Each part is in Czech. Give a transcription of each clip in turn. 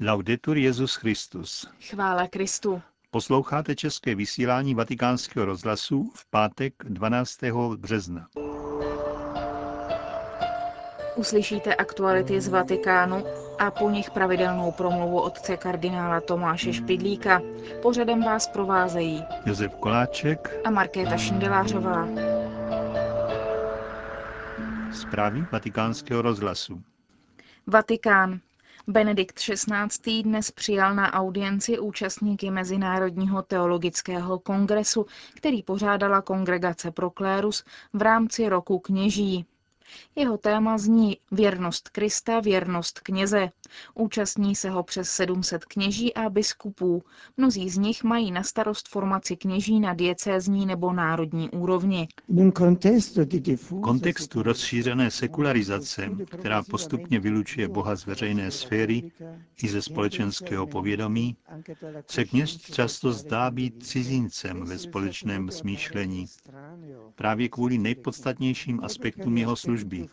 Laudetur Jezus Christus. Chvála Kristu. Posloucháte české vysílání Vatikánského rozhlasu v pátek 12. března. Uslyšíte aktuality z Vatikánu a po nich pravidelnou promluvu otce kardinála Tomáše Špidlíka. Pořadem vás provázejí Josef Koláček a Markéta Šindelářová. Zprávy vatikánského rozhlasu. Vatikán. Benedikt XVI. dnes přijal na audienci účastníky Mezinárodního teologického kongresu, který pořádala Kongregace pro klérus v rámci roku kněží. Jeho téma zní Věrnost Krista, věrnost kněze. Účastní se ho přes 700 kněží a biskupů. Mnozí z nich mají na starost formaci kněží na diecézní nebo národní úrovni. V kontextu rozšířené sekularizace, která postupně vylučuje Boha z veřejné sféry i ze společenského povědomí, se kněz často zdá být cizincem ve společném smýšlení. Právě kvůli nejpodstatnějším aspektům jeho služby.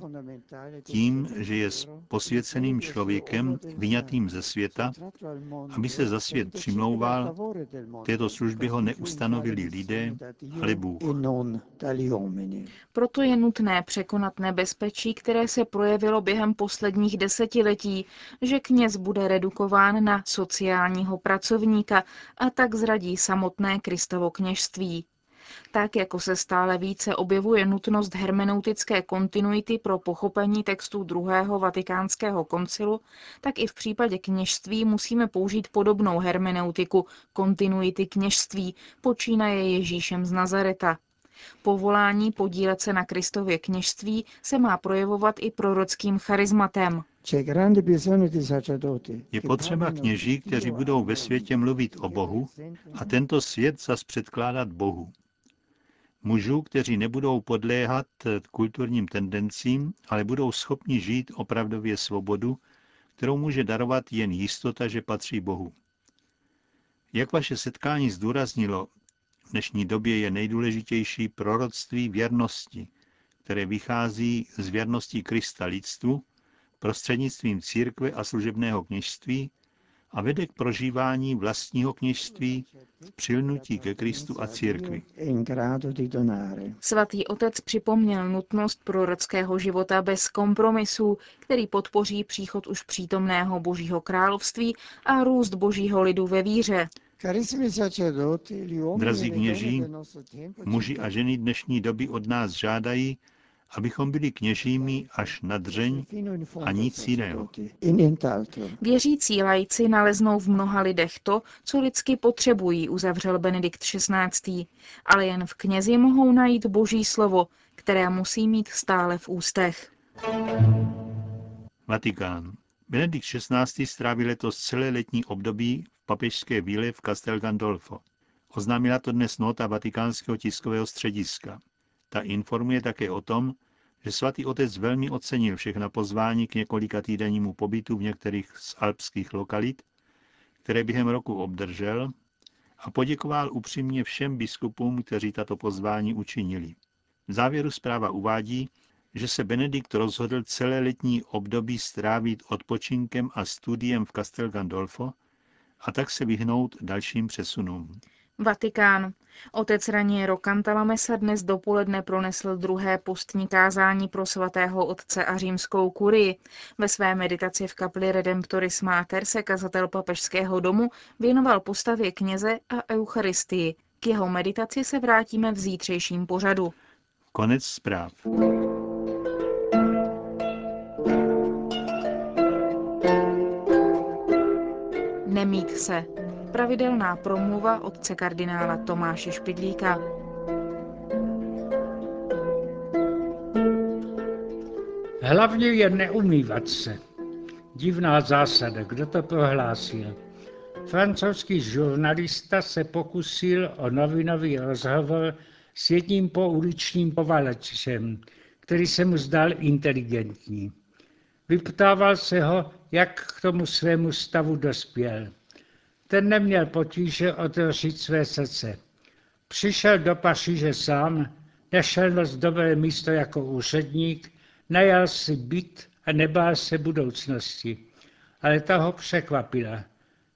Tím, že je posvěceným člověkem, vyňatým ze světa, aby se za svět přimlouval, této službě ho neustanovili lidé, ale Bůh. Proto je nutné překonat nebezpečí, které se projevilo během posledních desetiletí, že kněz bude redukován na sociálního pracovníka a tak zradí samotné Kristovo kněžství. Tak jako se stále více objevuje nutnost hermeneutické kontinuity pro pochopení textů druhého vatikánského koncilu, tak i v případě kněžství musíme použít podobnou hermeneutiku kontinuity kněžství, počínaje Ježíšem z Nazareta. Povolání podílet se na Kristově kněžství se má projevovat i prorockým charizmatem. Je potřeba kněží, kteří budou ve světě mluvit o Bohu a tento svět zas předkládat Bohu. Mužů, kteří nebudou podléhat kulturním tendencím, ale budou schopni žít opravdově svobodu, kterou může darovat jen jistota, že patří Bohu. Jak vaše setkání zdůraznilo, v dnešní době je nejdůležitější proroctví věrnosti, které vychází z věrnosti Krista lidstvu prostřednictvím církve a služebného kněžství a vede k prožívání vlastního kněžství v přilnutí ke Kristu a církvi. Svatý otec připomněl nutnost prorockého života bez kompromisů, který podpoří příchod už přítomného božího království a růst božího lidu ve víře. Drazí kněží, muži a ženy dnešní doby od nás žádají, abychom byli kněžími až na dřeň a nic jiného. Věřící lajci naleznou v mnoha lidech to, co lidsky potřebují, uzavřel Benedikt XVI. Ale jen v knězi mohou najít boží slovo, které musí mít stále v ústech. Vatikán. Benedikt XVI. strávil letos celé letní období v papežské víle v Castel Gandolfo. Oznámila to dnes nota vatikánského tiskového střediska. Ta informuje také o tom, že svatý otec velmi ocenil všechna pozvání k několika týdennímu pobytu v některých z alpských lokalit, které během roku obdržel, a poděkoval upřímně všem biskupům, kteří tato pozvání učinili. V závěru zpráva uvádí, že se Benedikt rozhodl celé letní období strávit odpočinkem a studiem v Castel Gandolfo a tak se vyhnout dalším přesunům. Vatikán. Otec Raniero Cantalamessa dnes dopoledne pronesl druhé postní kázání pro svatého otce a římskou kurii. Ve své meditaci v kapli Redemptoris Mater se kazatel papežského domu věnoval postavě kněze a eucharistii. K jeho meditaci se vrátíme v zítřejším pořadu. Konec zpráv. Nemít se pravidelná promluva otce kardinála Tomáše Špidlíka. Hlavně je neumývat se. Divná zásada, kdo to prohlásil? Francouzský žurnalista se pokusil o novinový rozhovor s jedním pouličním povalečem, který se mu zdal inteligentní. Vyptával se ho, jak k tomu svému stavu dospěl. Ten neměl potíže otevřít své srdce. Přišel do Paříže sám, nešel na dobré místo jako úředník, najal si byt a nebál se budoucnosti. ale ta ho překvapila.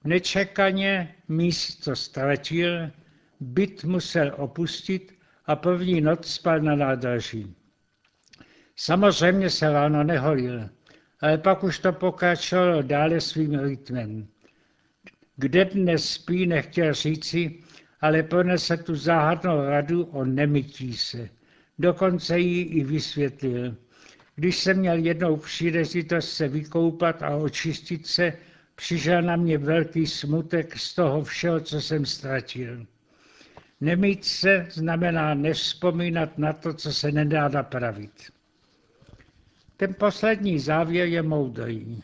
Nečekaně místo ztratil, byt musel opustit a první noc spal na nádraží. Samozřejmě se ráno neholil, ale pak už to pokračovalo dále svým rytmem. Kde dnes spí, nechtěl říci, ale pronese tu záhadnou radu o nemytí se. Dokonce ji i vysvětlil. Když jsem měl jednou příležitost se vykoupat a očistit se, přišel na mě velký smutek z toho všeho, co jsem ztratil. Nemít se znamená nevzpomínat na to, co se nedá napravit. Ten poslední závěr je moudrý.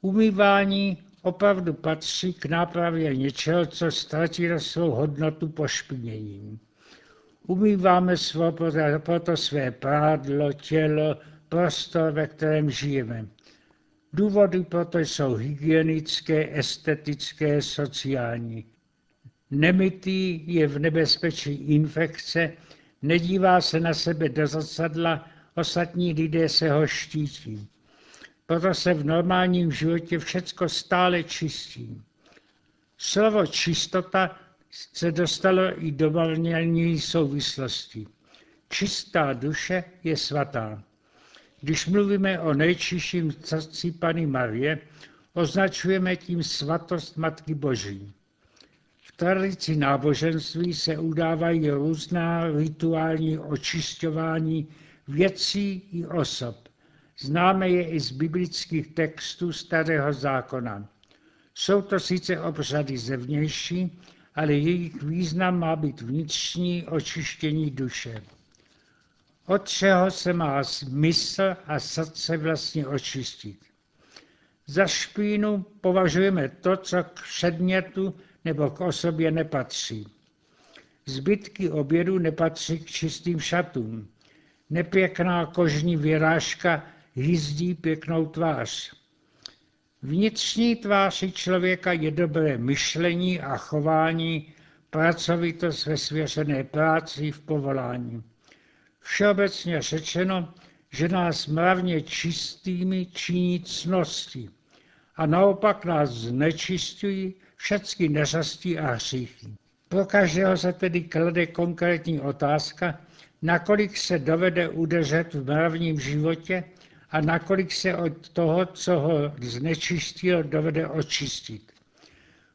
Umývání opravdu patří k nápravě něčeho, co ztratilo svou hodnotu pošpiněním. Umýváme proto své prádlo, tělo, prostor, ve kterém žijeme. Důvody proto jsou hygienické, estetické, sociální. Nemytý je v nebezpečí infekce, nedívá se na sebe do zrcadla, ostatní lidé se ho štítí. Proto se v normálním životě všecko stále čistí. Slovo čistota se dostalo i do marnění souvislosti. Čistá duše je svatá. Když mluvíme o nejčistším srdci Pany Marie, označujeme tím svatost Matky Boží. V tradici náboženství se udávají různá rituální očišťování věcí i osob. Známe je i z biblických textů Starého zákona. Jsou to sice obřady zevnější, ale jejich význam má být vnitřní očištění duše. Od čeho se má mysl a srdce vlastně očistit? Za špínu považujeme to, co k předmětu nebo k osobě nepatří. Zbytky obědu nepatří k čistým šatům. Nepěkná kožní vyrážka hyzdí pěknou tvář. Vnitřní tváři člověka je dobré myšlení a chování, pracovitost ve svěřené práci v povolání. Všeobecně řečeno, že nás mravně čistými činí cnosti a naopak nás znečistují všechny neřastí a hříchy. Pro každého se tedy klade konkrétní otázka, nakolik se dovede udržet v mravním životě a nakolik se od toho, co ho znečistil, dovede očistit.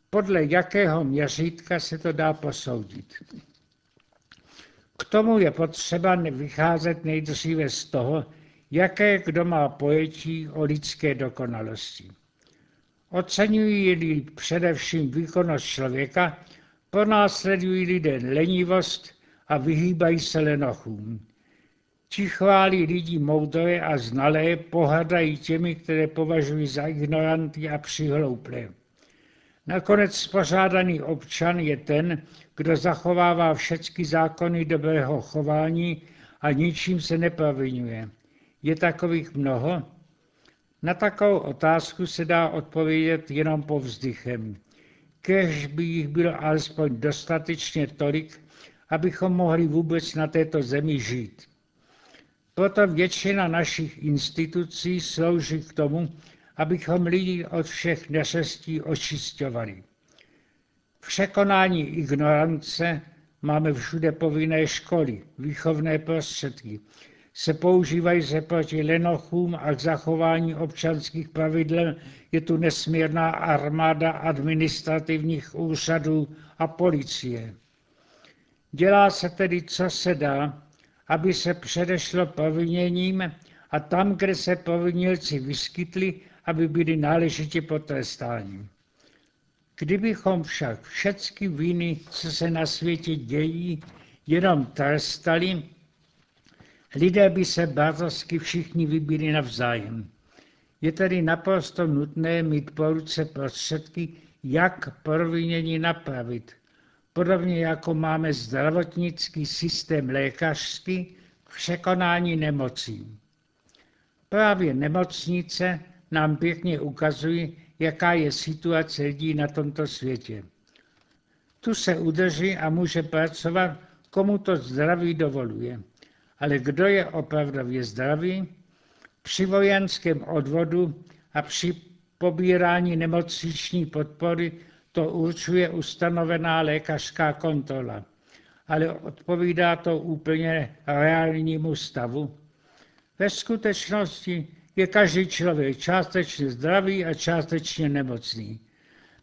Podle jakého měřítka se to dá posoudit. K tomu je potřeba vycházet nejdříve z toho, jaké kdo má pojetí o lidské dokonalosti. Oceňují především výkonnost člověka, pronásledují lidé lenivost a vyhýbají se lenochům. Ti chválí lidi moudré a znalé, pohadají těmi, které považují za ignoranty a přihlouplé. Nakonec spořádaný občan je ten, kdo zachovává všechny zákony dobrého chování a ničím se neprovinuje. Je takových mnoho? Na takovou otázku se dá odpovědět jenom povzdychem. Kež by jich bylo alespoň dostatečně tolik, abychom mohli vůbec na této zemi žít. Proto většina našich institucí slouží k tomu, abychom lidi od všech neřestí očistovali. V překonání ignorance máme všude povinné školy, výchovné prostředky. Se používají se proti lenochům a k zachování občanských pravidel je tu nesmírná armáda administrativních úřadů a policie. Dělá se tedy, co se dá, aby se předešlo proviněním a tam, kde se provinilci vyskytli, aby byli náležitě potrestáni. Kdybychom však všechny viny, co se na světě dějí, jenom trestali, lidé by se bázovsky všichni vybili navzájem. Je tedy naprosto nutné mít po ruce prostředky, jak provinění napravit, podobně jako máme zdravotnický systém lékařský k překonání nemocí. Právě nemocnice nám pěkně ukazují, jaká je situace lidí na tomto světě. Tu se udrží a může pracovat, komu to zdraví dovoluje. Ale kdo je opravdově zdravý? Při vojenském odvodu a při pobírání nemocniční podpory to určuje ustanovená lékařská kontrola. Ale odpovídá to úplně reálnímu stavu? Ve skutečnosti je každý člověk částečně zdravý a částečně nemocný.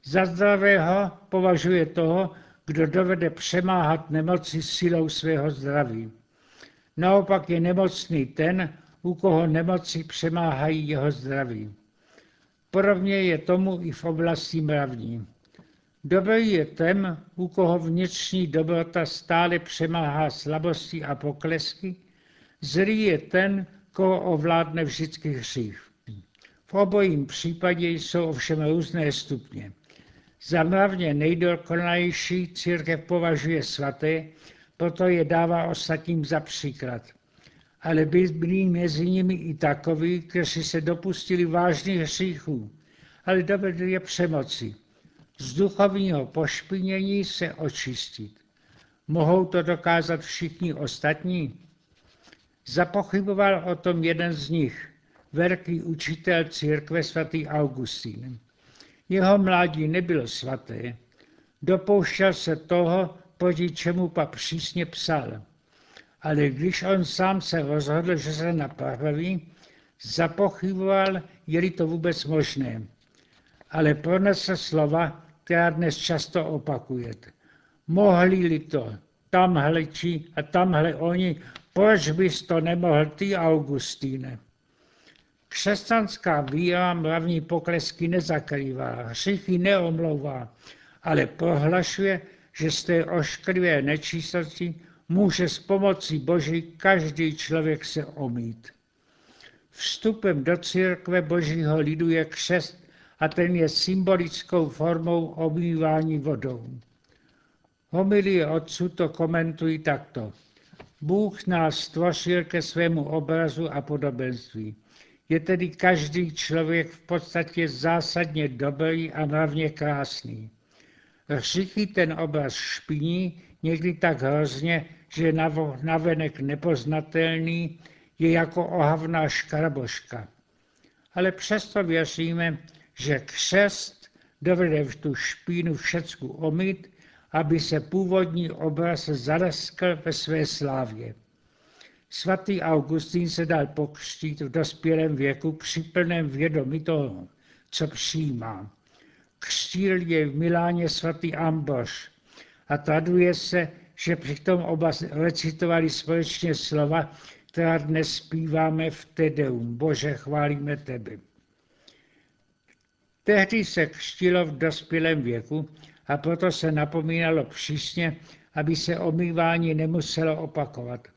Za zdravého považuje toho, kdo dovede přemáhat nemoci silou svého zdraví. Naopak je nemocný ten, u koho nemoci přemáhají jeho zdraví. Podobně je tomu i v oblasti mravní. Dobrý je ten, u koho vnitřní dobrota stále přemáhá slabosti a poklesky, zlý je ten, koho ovládne vždycky hřích. V obojím případě jsou ovšem různé stupně. Za mravně nejdokonalejší církev považuje svaté, proto je dává ostatním za příklad. Ale byli mezi nimi i takoví, kteří se dopustili vážných hříchů, ale dovedli je přemoci. Z duchovního pošpinění se očistit. Mohou to dokázat všichni ostatní? Zapochyboval o tom jeden z nich, velký učitel církve svatý Augustín. Jeho mládí nebylo svaté, dopouštěl se toho, proti čemu pak přísně psal. Ale když on sám se rozhodl, že se napraví, zapochyboval, je-li to vůbec možné. Ale pronesl slova, která dnes často opakujete. Mohli-li to tamhle či a tamhle oni, proč bys to nemohl ty, Augustíne? Křesťanská víra mravní poklesky nezakrývá, hřichy neomlouvá, ale prohlašuje, že z té ošklivé nečistosti může s pomocí Boží každý člověk se omít. Vstupem do církve Božího lidu je křest a ten je symbolickou formou omývání vodou. Homilie otců to komentují takto. Bůh nás stvořil ke svému obrazu a podobenství. Je tedy každý člověk v podstatě zásadně dobrý a mravně krásný. Hřichy ten obraz špiní, někdy tak hrozně, že je navenek nepoznatelný, je jako ohavná škraboška. Ale přesto věříme, že křest dovede v tu špínu všecku omyt, aby se původní obraz zaleskl ve své slávě. Svatý Augustín se dal pokřtít v dospělém věku při plném vědomí toho, co přijímá. Křtil je v Miláně svatý Amboš a traduje se, že přitom oba recitovali společně slova, která dnes zpíváme v Tedeum. Bože, chválíme tebe. Tehdy se křtilo v dospělém věku a proto se napomínalo přísně, aby se omývání nemuselo opakovat.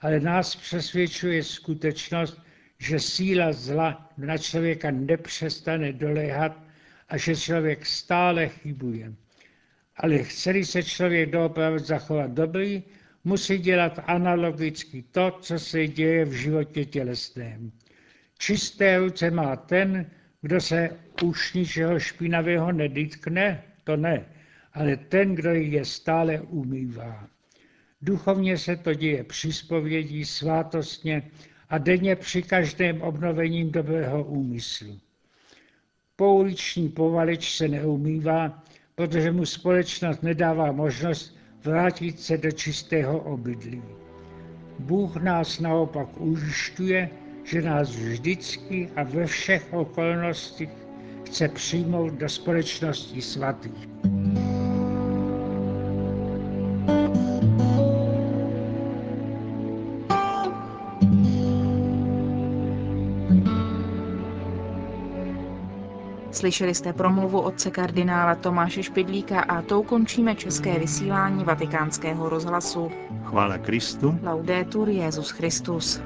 Ale nás přesvědčuje skutečnost, že síla zla na člověka nepřestane doléhat a že člověk stále chybuje. Ale chce se člověk doopravdy zachovat dobrý, musí dělat analogicky to, co se děje v životě tělesném. Čisté ruce má ten, kdo se už ničeho špinavého nedytkne, to ne, ale ten, kdo je stále umývá. Duchovně se to děje při zpovědí, svátostně a denně při každém obnovením dobrého úmyslu. Pouliční povaleč se neumývá, protože mu společnost nedává možnost vrátit se do čistého obydlí. Bůh nás naopak ujišťuje, že nás vždycky a ve všech okolnostech chce přijmout do společnosti svatých. Slyšeli jste promluvu otce kardinála Tomáše Špidlíka a tou končíme české vysílání vatikánského rozhlasu. Chvála Kristu. Laudetur Jezus Christus.